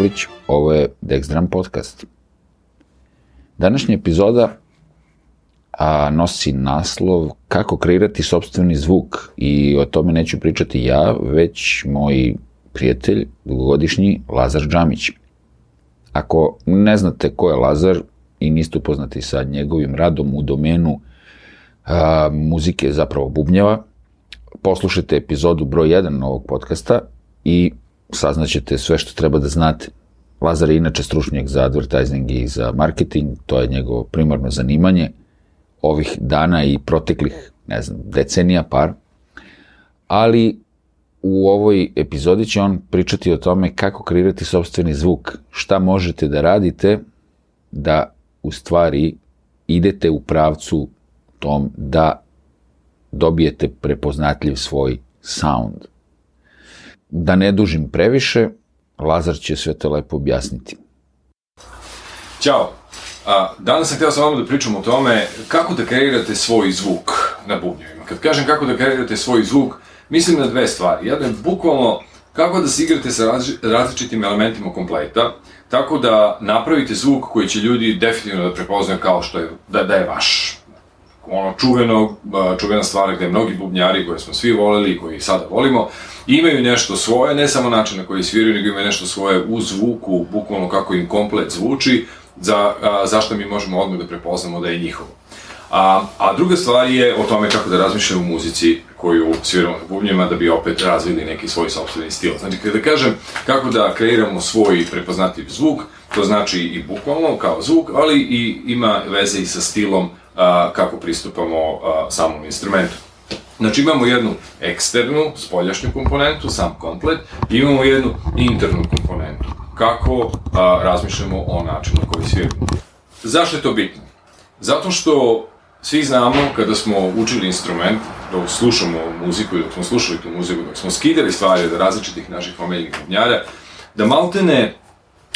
Nikolić, ovo je Dexdram podcast. Današnja epizoda a, nosi naslov kako kreirati sobstveni zvuk i o tome neću pričati ja, već moj prijatelj, dugogodišnji Lazar Džamić. Ako ne znate ko je Lazar i niste upoznati sa njegovim radom u domenu a, muzike, zapravo bubnjeva, poslušajte epizodu broj 1 ovog podcasta i saznaćete sve što treba da znate. Lazar je inače stručnjak za advertising i za marketing, to je njegovo primarno zanimanje ovih dana i proteklih, ne znam, decenija par, ali u ovoj epizodi će on pričati o tome kako kreirati sobstveni zvuk, šta možete da radite da u stvari idete u pravcu tom da dobijete prepoznatljiv svoj sound. Da ne dužim previše, Lazar će sve to lepo objasniti. Ćao! A, danas sam htio sa vama da pričam o tome kako da kreirate svoj zvuk na bubnjevima. Kad kažem kako da kreirate svoj zvuk, mislim na dve stvari. Jedno je bukvalno kako da se igrate sa različitim elementima kompleta, tako da napravite zvuk koji će ljudi definitivno da prepoznaju kao što je, da, da je vaš. Ono čuveno, čuvena stvar gde mnogi bubnjari koje smo svi voleli i koji sada volimo, imaju nešto svoje, ne samo način na koji sviraju, nego imaju nešto svoje u zvuku, bukvalno kako im komplet zvuči, za, a, zašto mi možemo odmah da prepoznamo da je njihovo. A, a druga stvar je o tome kako da razmišljaju u muzici koju sviramo na bubnjima da bi opet razvili neki svoj sobstveni stil. Znači, kada kažem kako da kreiramo svoj prepoznatljiv zvuk, to znači i bukvalno kao zvuk, ali i ima veze i sa stilom a, kako pristupamo samom instrumentu. Znači imamo jednu eksternu, spoljašnju komponentu, sam komplet, i imamo jednu internu komponentu, kako a, razmišljamo o načinu na koji sviramo. Zašto je to bitno? Zato što svi znamo kada smo učili instrument, dok slušamo muziku i dok smo slušali tu muziku, dok smo skidali stvari od različitih naših omiljenih bubnjara, da maltene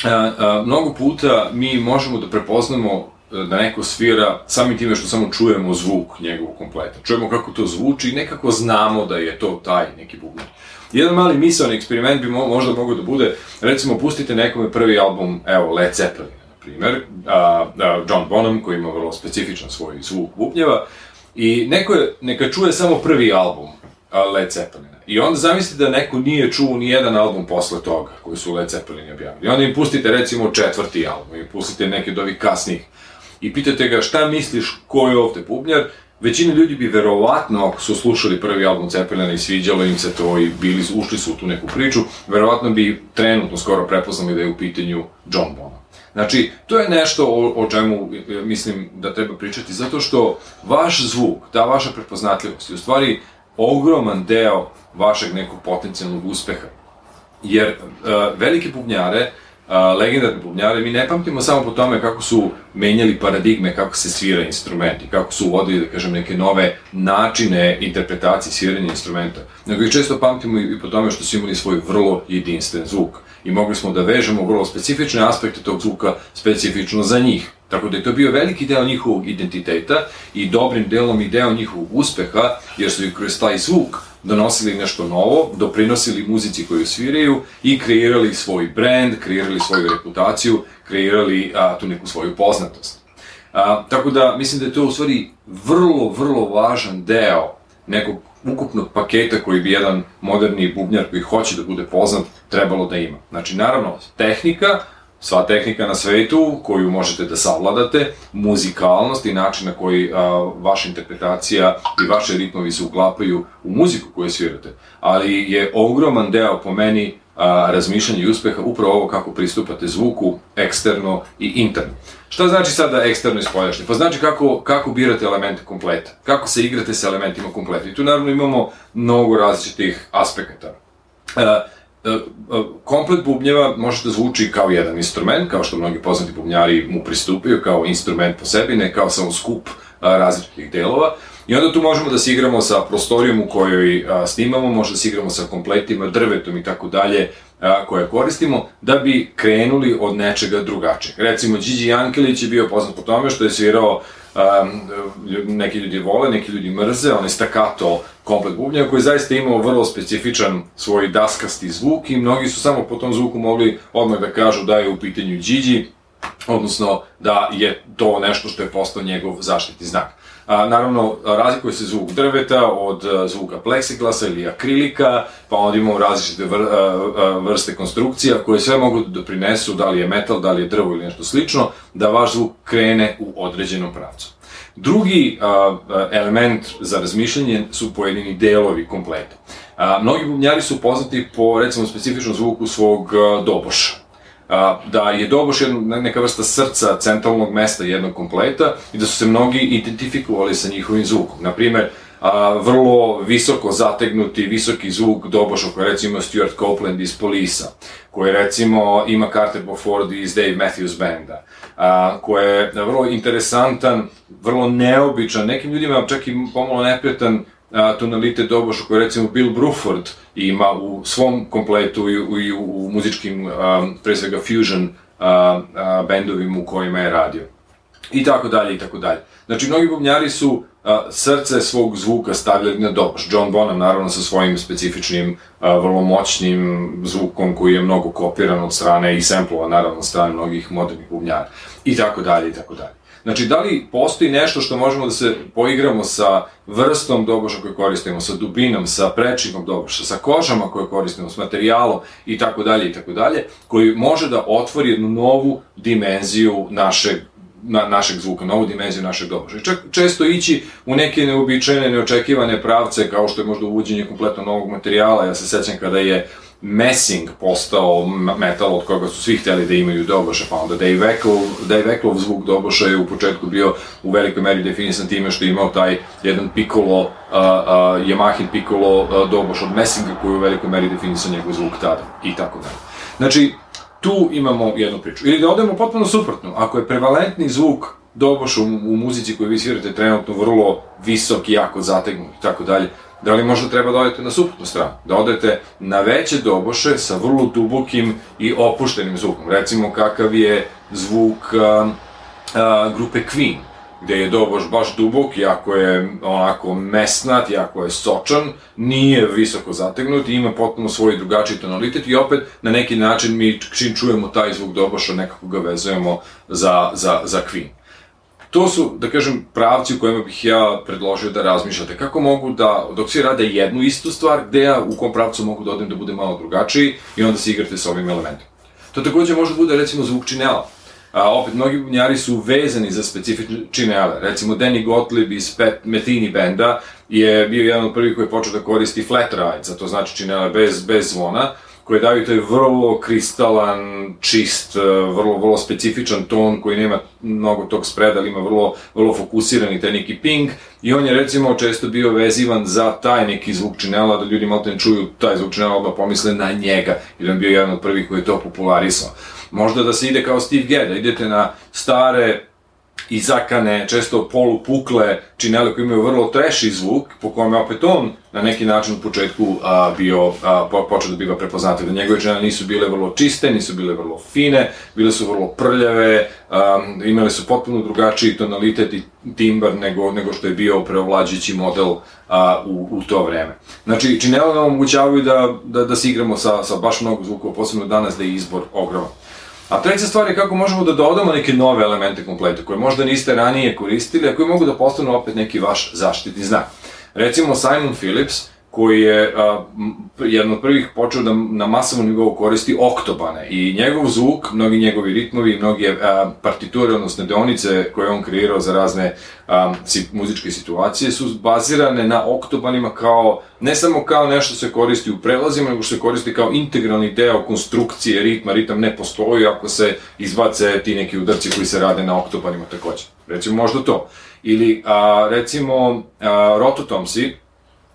a, mnogo puta mi možemo da prepoznamo da neko svira samim time što samo čujemo zvuk njegovog kompleta. Čujemo kako to zvuči i nekako znamo da je to taj neki bubnjar. Jedan mali misalni eksperiment bi mo možda mogao da bude, recimo, pustite nekome prvi album, evo, Led Zeppelin, na primer, a, a, John Bonham, koji ima vrlo specifičan svoj zvuk bubnjeva, i neko je, neka čuje samo prvi album a, Led Zeppelina. I onda zamislite da neko nije čuo ni jedan album posle toga, koji su Led Zeppelin objavili. I onda im pustite, recimo, četvrti album, i pustite neke od ovih kasnih i pitate ga šta misliš ko je ovde bubnjar, većina ljudi bi verovatno, ako su slušali prvi album Cepelina i sviđalo im se to i bili, ušli su u tu neku priču, verovatno bi trenutno skoro prepoznali da je u pitanju John Bonham. Znači, to je nešto o, o čemu mislim da treba pričati, zato što vaš zvuk, ta vaša prepoznatljivost je u stvari ogroman deo vašeg nekog potencijalnog uspeha. Jer uh, velike bubnjare a, legendarne bubnjare, mi ne pamtimo samo po tome kako su menjali paradigme, kako se svira instrumenti, kako su uvodili, da kažem, neke nove načine interpretacije sviranja instrumenta, nego ih često pamtimo i po tome što su imali svoj vrlo jedinstven zvuk i mogli smo da vežemo vrlo specifične aspekte tog zvuka specifično za njih. Tako da je to bio veliki deo njihovog identiteta i dobrim delom i deo njihovog uspeha, jer su i kroz taj zvuk donosili nešto novo, doprinosili muzici koju sviraju i kreirali svoj brand, kreirali svoju reputaciju, kreirali a, tu neku svoju poznatost. A, tako da mislim da je to u stvari vrlo, vrlo važan deo nekog ukupnog paketa koji bi jedan moderni bubnjar koji hoće da bude poznat trebalo da ima. Znači, naravno, tehnika, sva tehnika na svetu koju možete da savladate, muzikalnost i način na koji a, vaša interpretacija i vaše ritmovi se uklapaju u muziku koju svirate. Ali je ogroman deo po meni a, razmišljanja i uspeha upravo ovo kako pristupate zvuku eksterno i interno. Šta znači sada eksterno i spoljašnje? Pa znači kako, kako birate elemente kompleta, kako se igrate sa elementima kompleta. I tu naravno imamo mnogo različitih aspekata. A, komplet bubnjeva može da zvuči kao jedan instrument, kao što mnogi poznati bubnjari mu pristupaju kao instrument po sebi, ne kao samo skup različitih delova, I onda tu možemo da se igramo sa prostorijom u kojoj snimamo, možemo da se igramo sa kompletima, drvetom i tako dalje, koje koristimo, da bi krenuli od nečega drugačijeg. Recimo, Điđi Jankelić je bio poznat po tome što je svirao um, neki ljudi vole, neki ljudi mrze, on je stakato komplet bubnja koji je zaista imao vrlo specifičan svoj daskasti zvuk i mnogi su samo po tom zvuku mogli odmah da kažu da je u pitanju Điđi, odnosno da je to nešto što je postao njegov zaštitni znak. A, naravno, razlikuje se zvuk drveta od a, zvuka pleksiglasa ili akrilika, pa onda imamo različite vr, a, vrste konstrukcija koje sve mogu da doprinesu, da li je metal, da li je drvo ili nešto slično, da vaš zvuk krene u određenom pravcu. Drugi element za razmišljanje su pojedini delovi kompleta. A, mnogi bubnjari su poznati po, recimo, specifičnom zvuku svog da je Doboš jedna, neka vrsta srca centralnog mesta jednog kompleta i da su se mnogi identifikovali sa njihovim zvukom. Naprimer, a, vrlo visoko zategnuti, visoki zvuk Doboša koji recimo Stuart Copeland iz Polisa, koji recimo ima Carter Beauford iz Dave Matthews Banda, a, koji je vrlo interesantan, vrlo neobičan, nekim ljudima čak i pomalo neprijatan a, tonalitet doboša koji recimo Bill Bruford ima u svom kompletu i u, i u muzičkim, a, pre svega fusion a, a, bendovima u kojima je radio. I tako dalje, i tako dalje. Znači, mnogi bubnjari su a, srce svog zvuka stavljali na doboš. John Bonham, naravno, sa svojim specifičnim, a, vrlo moćnim zvukom koji je mnogo kopiran od strane i semplova, naravno, od strane mnogih modernih bubnjara. I tako dalje, i tako dalje. Znači, da li postoji nešto što možemo da se poigramo sa vrstom doboša koje koristimo, sa dubinom, sa prečinom doboša, sa kožama koje koristimo, s materijalom i tako dalje i tako dalje, koji može da otvori jednu novu dimenziju našeg na, našeg zvuka, novu dimenziju našeg doboša. Čak često ići u neke neobičajene, neočekivane pravce, kao što je možda uvođenje kompletno novog materijala. Ja se sećam kada je Messing postao metal od koga su svi hteli da imaju doboša, pa onda Dave Eklov, Dave Eklov zvuk doboša je u početku bio u velikoj meri definisan time što je imao taj jedan piccolo, uh, uh, Yamahin piccolo uh, doboš od Messinga koji je u velikoj meri definisan njegov zvuk tada i tako dalje. Znači, tu imamo jednu priču. Ili da odemo potpuno suprotno, ako je prevalentni zvuk doboš u, u muzici koju vi svirate trenutno vrlo visok i jako zategnut i tako dalje, Da li možda treba da odete na suprotnu stranu? Da odete na veće doboše sa vrlo dubokim i opuštenim zvukom. Recimo kakav je zvuk a, a, grupe Queen, gde je doboš baš dubok, jako je onako mesnat, jako je sočan, nije visoko zategnut i ima potpuno svoj drugačiji tonalitet i opet na neki način mi čim čujemo taj zvuk doboša nekako ga vezujemo za, za, za Queen to su, da kažem, pravci u kojima bih ja predložio da razmišljate. Kako mogu da, dok svi rade jednu istu stvar, gde ja u kom pravcu mogu da odem da bude malo drugačiji i onda se igrate sa ovim elementom. To takođe može da bude, recimo, zvuk činela. A, opet, mnogi bubnjari su vezani za specifične činele. Recimo, Danny Gottlieb iz Pet, Metini benda je bio jedan od prvih koji je počeo da koristi flat rides, a to znači činele bez, bez zvona, koje daju taj vrlo kristalan, čist, e, vrlo, vrlo specifičan ton koji nema mnogo tog spreda, ali ima vrlo, vrlo fokusirani taj neki ping i on je recimo često bio vezivan za taj neki zvuk činela, da ljudi malo ne čuju taj zvuk činela, odmah pomisle na njega, jer on bio jedan od prvih koji je to popularisao. Možda da se ide kao Steve Gadd, da idete na stare izakane, često polupukle činele koje imaju vrlo treši zvuk, po kome opet on na neki način u početku a, bio, a, po, počeo da biva prepoznatljiv. Da njegove činele nisu bile vrlo čiste, nisu bile vrlo fine, bile su vrlo prljave, a, imale su potpuno drugačiji tonalitet i timbar nego, nego što je bio preovlađujući model a, u, u to vreme. Znači, činele nam omogućavaju da, da, da se igramo sa, sa baš mnogo zvukova, posebno danas da je izbor ogroman. A treća stvar je kako možemo da dodamo neke nove elemente kompleta koje možda niste ranije koristili, a koji mogu da postanu opet neki vaš zaštitni znak. Recimo Simon Phillips, koji je a, jedan od prvih počeo da na masovnom nivou koristi oktobane i njegov zvuk, mnogi njegovi ritmovi, mnoge a, partiture, odnosno deonice koje on kreirao za razne a, si, muzičke situacije su bazirane na oktobanima kao, ne samo kao nešto se koristi u prelazima, nego što se koristi kao integralni deo konstrukcije ritma, ritam ne postoji ako se izbace ti neki udarci koji se rade na oktobanima takođe. Recimo možda to. Ili, a, recimo, a, rototomsi,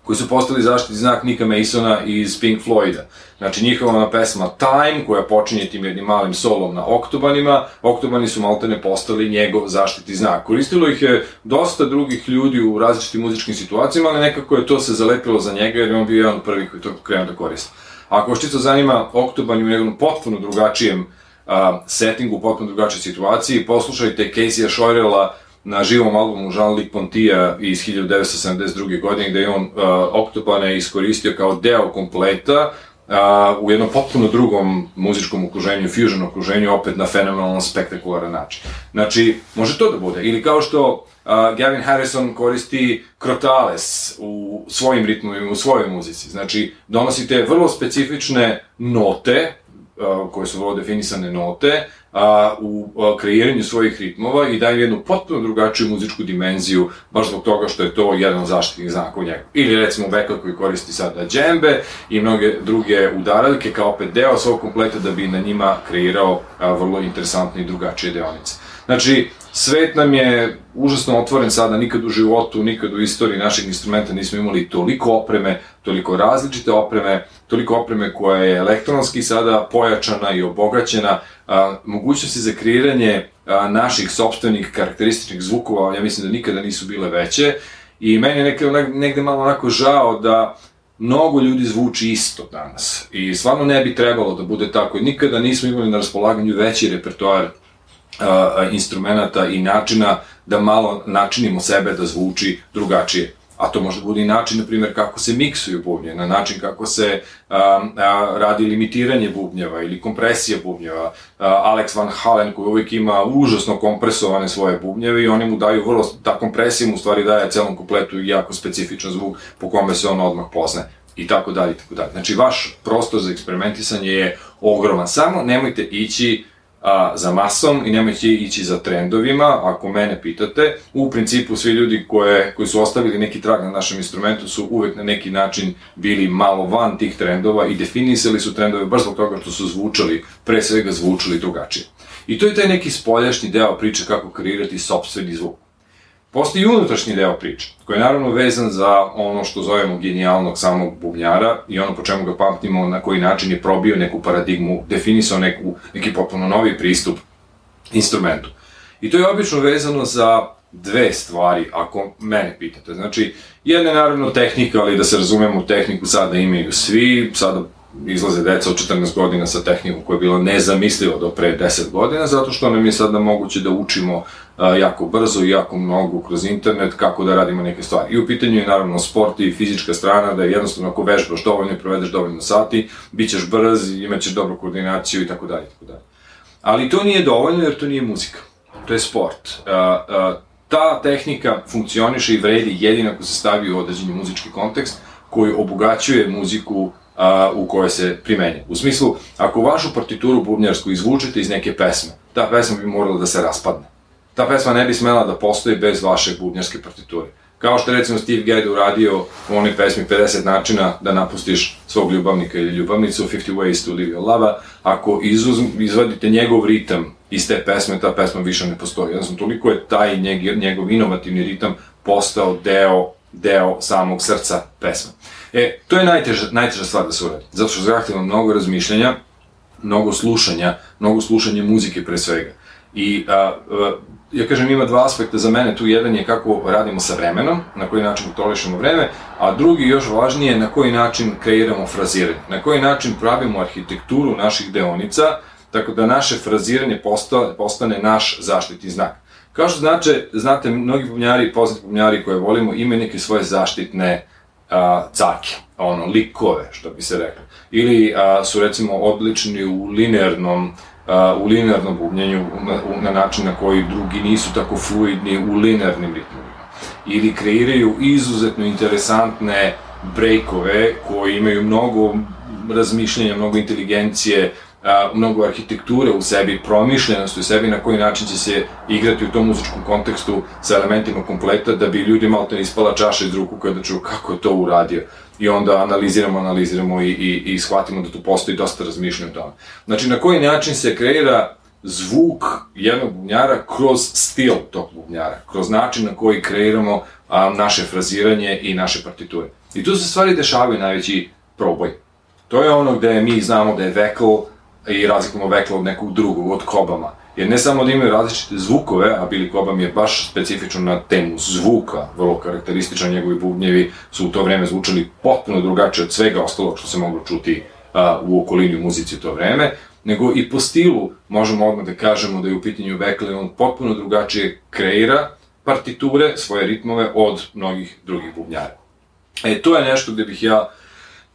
koji su postali zaštitni znak Nika Masona iz Pink Floyda. Znači njihova pesma Time, koja počinje tim jednim malim solom na oktobanima, oktobani su maltene postali njegov zaštitni znak. Koristilo ih je dosta drugih ljudi u različitim muzičkim situacijama, ali nekako je to se zalepilo za njega jer je on bio jedan od prvih koji to krenuo da koristi. Ako čisto zanima Oktoban u njegovom potpuno drugačijem uh, settingu, potpuno drugačijoj situaciji, poslušajte Casey'a Shoirela na živom albumu Jean-Luc Pontija iz 1972. godine, gde je on uh, Oktobane iskoristio kao deo kompleta, uh, u jednom potpuno drugom muzičkom okruženju, fusion okruženju, opet na fenomenalan, spektakularan način. Znači, može to da bude. Ili kao što uh, Gavin Harrison koristi krotales u svojim ritmovima, u svojoj muzici. Znači, donosite vrlo specifične note, koje su vrlo definisane note, a, u a, kreiranju svojih ritmova i daju jednu potpuno drugačiju muzičku dimenziju, baš zbog toga što je to jedan zaštitnih znaka. Ili recimo Bekl koji koristi sada džembe i mnoge druge udaraljke kao opet deo svog kompleta da bi na njima kreirao a, vrlo interesantne i drugačije deonice. Znači, svet nam je užasno otvoren sada, nikad u životu, nikad u istoriji našeg instrumenta nismo imali toliko opreme, toliko različite opreme, toliko opreme koja je elektronski sada pojačana i obogaćena, a, mogućnosti za kreiranje a, naših sobstvenih karakterističnih zvukova, ja mislim da nikada nisu bile veće, i meni je nekde, negde malo onako žao da mnogo ljudi zvuči isto danas. I stvarno ne bi trebalo da bude tako. Nikada nismo imali na raspolaganju veći repertoar instrumenta i načina da malo načinimo sebe da zvuči drugačije. A to može da bude i način, na primjer, kako se miksuju bubnje, na način kako se a, a, radi limitiranje bubnjeva ili kompresija bubnjeva. A, Alex Van Halen koji uvijek ima užasno kompresovane svoje bubnjeve i oni mu daju vrlo, ta kompresija mu u stvari daje celom kompletu jako specifičan zvuk po kome se on odmah pozne i tako dalje i tako dalje. Znači, vaš prostor za eksperimentisanje je ogroman. Samo nemojte ići a, za masom i nemojte ići za trendovima, ako mene pitate. U principu svi ljudi koje, koji su ostavili neki trag na našem instrumentu su uvek na neki način bili malo van tih trendova i definisali su trendove baš zbog toga što su zvučali, pre svega zvučali drugačije. I to je taj neki spoljašnji deo priče kako kreirati sobstveni zvuk. Postoji unutrašnji deo priče, koji je naravno vezan za ono što zovemo genijalnog samog bubnjara i ono po čemu ga pamtimo, na koji način je probio neku paradigmu, definisao neku, neki potpuno novi pristup instrumentu. I to je obično vezano za dve stvari, ako mene pitate. Znači, jedna je naravno tehnika, ali da se razumemo, tehniku sada imaju svi, sada izlaze deca od 14 godina sa tehnikom koja je bila nezamisliva do pre 10 godina, zato što nam je sada moguće da učimo jako brzo i jako mnogo kroz internet kako da radimo neke stvari. I u pitanju je naravno sport i fizička strana, da je jednostavno ako vežbaš dovoljno i provedeš dovoljno sati, bit ćeš brz, imaćeš dobru koordinaciju i tako dalje, tako dalje. Ali to nije dovoljno jer to nije muzika, to je sport. Ta tehnika funkcioniše i vredi jedino ako se stavi u određeni muzički kontekst koji obogaćuje muziku a, u kojoj se primenje. U smislu, ako vašu partituru bubnjarsku izvučete iz neke pesme, ta pesma bi morala da se raspadne. Ta pesma ne bi smela da postoji bez vaše bubnjarske partiture. Kao što recimo Steve Gadd uradio u onoj pesmi 50 načina da napustiš svog ljubavnika ili ljubavnicu, 50 ways to live your love, ako izuz, izvadite njegov ritam iz te pesme, ta pesma više ne postoji. Jednostavno, toliko je taj njeg, njegov inovativni ritam postao deo, deo samog srca pesme. E, to je najteža, najteža stvar da se uradi, zato što zahtjeva mnogo razmišljanja, mnogo slušanja, mnogo slušanja muzike pre svega. I a, a, ja kažem, ima dva aspekta za mene, tu jedan je kako radimo sa vremenom, na koji način kontrolišemo vreme, a drugi još važnije na koji način kreiramo fraziranje, na koji način pravimo arhitekturu naših deonica, tako da naše fraziranje postane, postane naš zaštitni znak. Kao što znače, znate, mnogi bubnjari, poznati bubnjari koje volimo, imaju neke svoje zaštitne a, cake, ono, likove, što bi se reklo. Ili a, su recimo odlični u linearnom u linearnom bubnjenju na, na način na koji drugi nisu tako fluidni u linearnim ritmovima. Ili kreiraju izuzetno interesantne breakove koji imaju mnogo razmišljenja, mnogo inteligencije, a, mnogo arhitekture u sebi, promišljenosti u sebi, na koji način će se igrati u tom muzičkom kontekstu sa elementima kompleta, da bi ljudi malo te ispala čaša iz ruku kada čuju kako je to uradio. I onda analiziramo, analiziramo i, i, i shvatimo da tu postoji dosta razmišljanja o tome. Znači, na koji način se kreira zvuk jednog bubnjara kroz stil tog bubnjara, kroz način na koji kreiramo a, naše fraziranje i naše partiture. I tu se stvari dešavaju najveći proboj. To je ono gde mi znamo da je vekl i razlikujemo vekla od nekog drugog, od kobama. Jer ne samo da imaju različite zvukove, a Billy Cobham je baš specifično na temu zvuka, vrlo karakterističan, njegovi bubnjevi su u to vreme zvučali potpuno drugačije od svega ostalog što se moglo čuti a, u okolini u muzici u to vreme, nego i po stilu možemo odmah da kažemo da je u pitanju Beckley, on potpuno drugačije kreira partiture, svoje ritmove od mnogih drugih bubnjara. E, to je nešto gde bih ja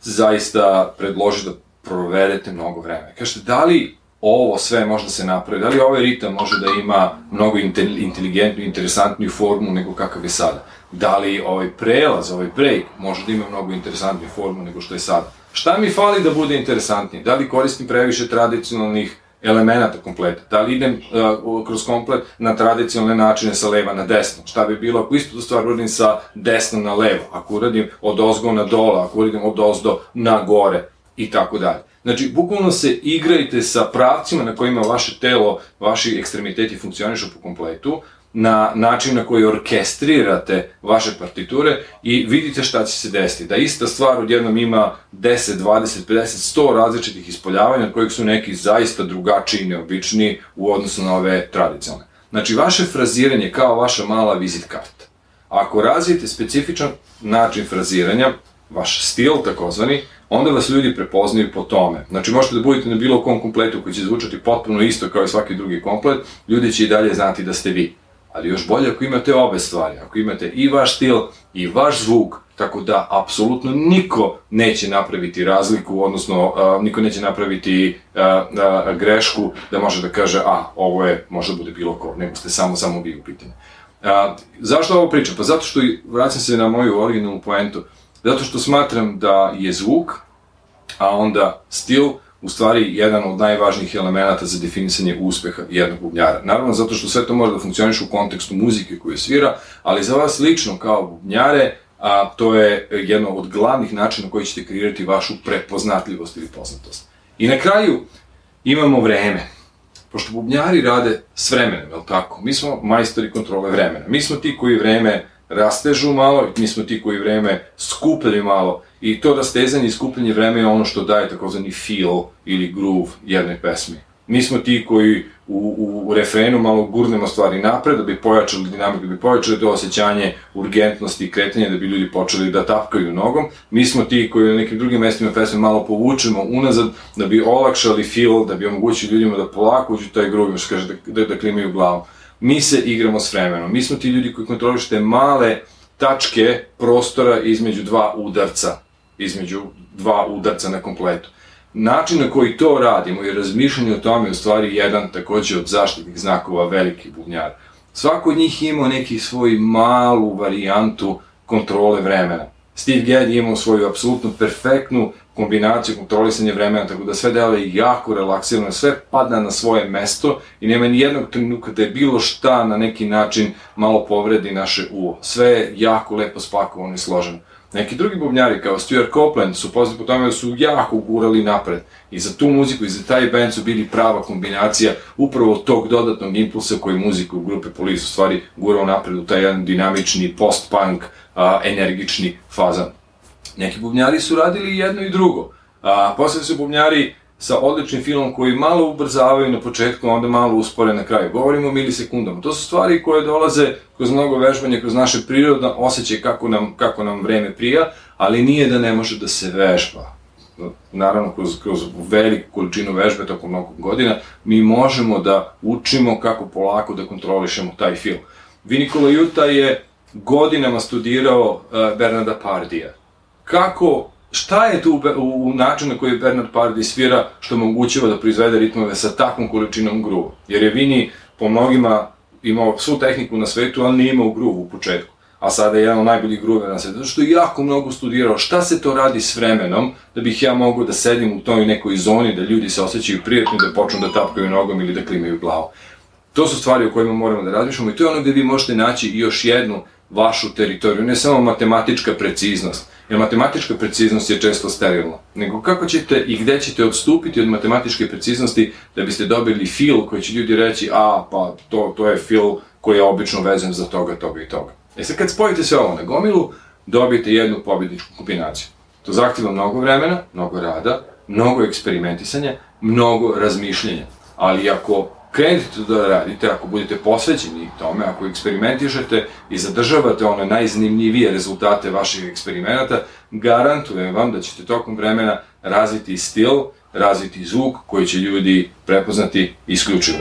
zaista predložio da provedete mnogo vremena. Kažete, da li ovo sve može da se napravi, da li ovaj ritam može da ima mnogo inteligentnu, interesantniju formu nego kakav je sada? Da li ovaj prelaz, ovaj break može da ima mnogo interesantniju formu nego što je sada? Šta mi fali da bude interesantnije? Da li koristim previše tradicionalnih elemenata kompleta? Da li idem uh, kroz komplet na tradicionalne načine sa leva na desno? Šta bi bilo ako isto stvar uradim sa desno na levo? Ako uradim od ozgo na dola, ako uradim od ozdo na gore? I tako dalje. Znači, bukvalno se igrajte sa pravcima na kojima vaše telo, vaši ekstremiteti funkcionišu po kompletu, na način na koji orkestrirate vaše partiture i vidite šta će se desiti. Da ista stvar odjednom ima 10, 20, 50, 100 različitih ispoljavanja, od kojih su neki zaista drugačiji i neobični u odnosu na ove tradicionalne. Znači, vaše fraziranje kao vaša mala vizit karta. Ako razvijete specifičan način fraziranja, vaš stil takozvani, onda vas ljudi prepoznaju po tome. Znači možete da budete na bilo kom kompletu koji će zvučati potpuno isto kao i svaki drugi komplet, ljudi će i dalje znati da ste vi. Ali još bolje ako imate obe stvari, ako imate i vaš stil i vaš zvuk, tako da apsolutno niko neće napraviti razliku, odnosno niko neće napraviti grešku da može da kaže, a, ovo je, možda bude bilo ko, nego ste samo, samo vi u pitanju. Uh, zašto ovo pričam? Pa zato što, vraćam se na moju originalnu poentu, Zato što smatram da je zvuk, a onda stil, u stvari jedan od najvažnijih elemenata za definisanje uspeha jednog bubnjara. Naravno, zato što sve to može da funkcioniše u kontekstu muzike koju svira, ali za vas lično kao bubnjare, a, to je jedno od glavnih načina koji ćete kreirati vašu prepoznatljivost ili poznatost. I na kraju imamo vreme. Pošto bubnjari rade s vremenem, je li tako? Mi smo majstori kontrole vremena. Mi smo ti koji vreme rastežu malo, mi smo ti koji vreme skupljaju malo i to rastezanje i skupljanje vreme je ono što daje takozvani feel ili groove jednoj pesmi. Mi smo ti koji u, u, u refrenu malo gurnemo stvari napred da bi pojačali dinamiku, da bi pojačali to osjećanje urgentnosti i kretanja, da bi ljudi počeli da tapkaju nogom. Mi smo ti koji na nekim drugim mestima pesme malo povučemo unazad da bi olakšali feel, da bi omogućili ljudima da polako uđu taj groove, što kaže, da, da, da klimaju glavom mi se igramo s vremenom. Mi smo ti ljudi koji kontrolište male tačke prostora između dva udarca, između dva udarca na kompletu. Način na koji to radimo i razmišljanje o tome je u stvari jedan takođe od zaštitnih znakova veliki bubnjar. Svako od njih ima neki svoj malu varijantu kontrole vremena. Steve Gadd je imao svoju apsolutno perfektnu kombinaciju kontrolisanja vremena, tako da sve deluje jako relaksirano, sve pada na svoje mesto i nema ni jednog trenutka da je bilo šta na neki način malo povredi naše uvo. Sve je jako lepo spakovano i složeno. Neki drugi bubnjari kao Stuart Copeland su poznati po tome da su jako gurali napred i za tu muziku i za taj band su bili prava kombinacija upravo tog dodatnog impulsa koji muziku grupe Police u stvari gurao napred u taj jedan dinamični post-punk energični fazan. Neki bubnjari su radili jedno i drugo. A, posle su bubnjari sa odličnim filmom koji malo ubrzavaju na početku, onda malo uspore na kraju. Govorimo o milisekundama. To su stvari koje dolaze kroz mnogo vežbanja, kroz naše prirodne osjećaj kako nam, kako nam vreme prija, ali nije da ne može da se vežba. Naravno, kroz, kroz veliku količinu vežbe tokom mnogo godina, mi možemo da učimo kako polako da kontrolišemo taj film. Vinikola Juta je godinama studirao uh, Bernarda Pardija kako, šta je tu u, u načinu na koji Bernard Pardy svira što omogućava da proizvede ritmove sa takvom količinom gruva. Jer je Vini po mnogima imao svu tehniku na svetu, ali nije imao gruvu u početku. A sada je jedan od najboljih gruve na svetu, zato što je jako mnogo studirao šta se to radi s vremenom, da bih ja mogao da sedim u toj nekoj zoni, da ljudi se osjećaju prijatno, da počnu da tapkaju nogom ili da klimaju glavom. To su stvari o kojima moramo da razmišljamo i to je ono gde vi možete naći još jednu vašu teritoriju, ne samo matematička preciznost, jer matematička preciznost je često sterilna, nego kako ćete i gde ćete odstupiti od matematičke preciznosti da biste dobili feel koji će ljudi reći, a, pa to, to je feel koji je obično vezan za toga, toga i toga. E sad kad spojite sve ovo na gomilu, dobijete jednu pobjedničku kombinaciju. To zahtjeva mnogo vremena, mnogo rada, mnogo eksperimentisanja, mnogo razmišljenja. Ali ako krenete da radite, ako budete posvećeni tome, ako eksperimentišete i zadržavate one najzanimljivije rezultate vaših eksperimenata, garantujem vam da ćete tokom vremena razviti stil, razviti zvuk koji će ljudi prepoznati isključivo.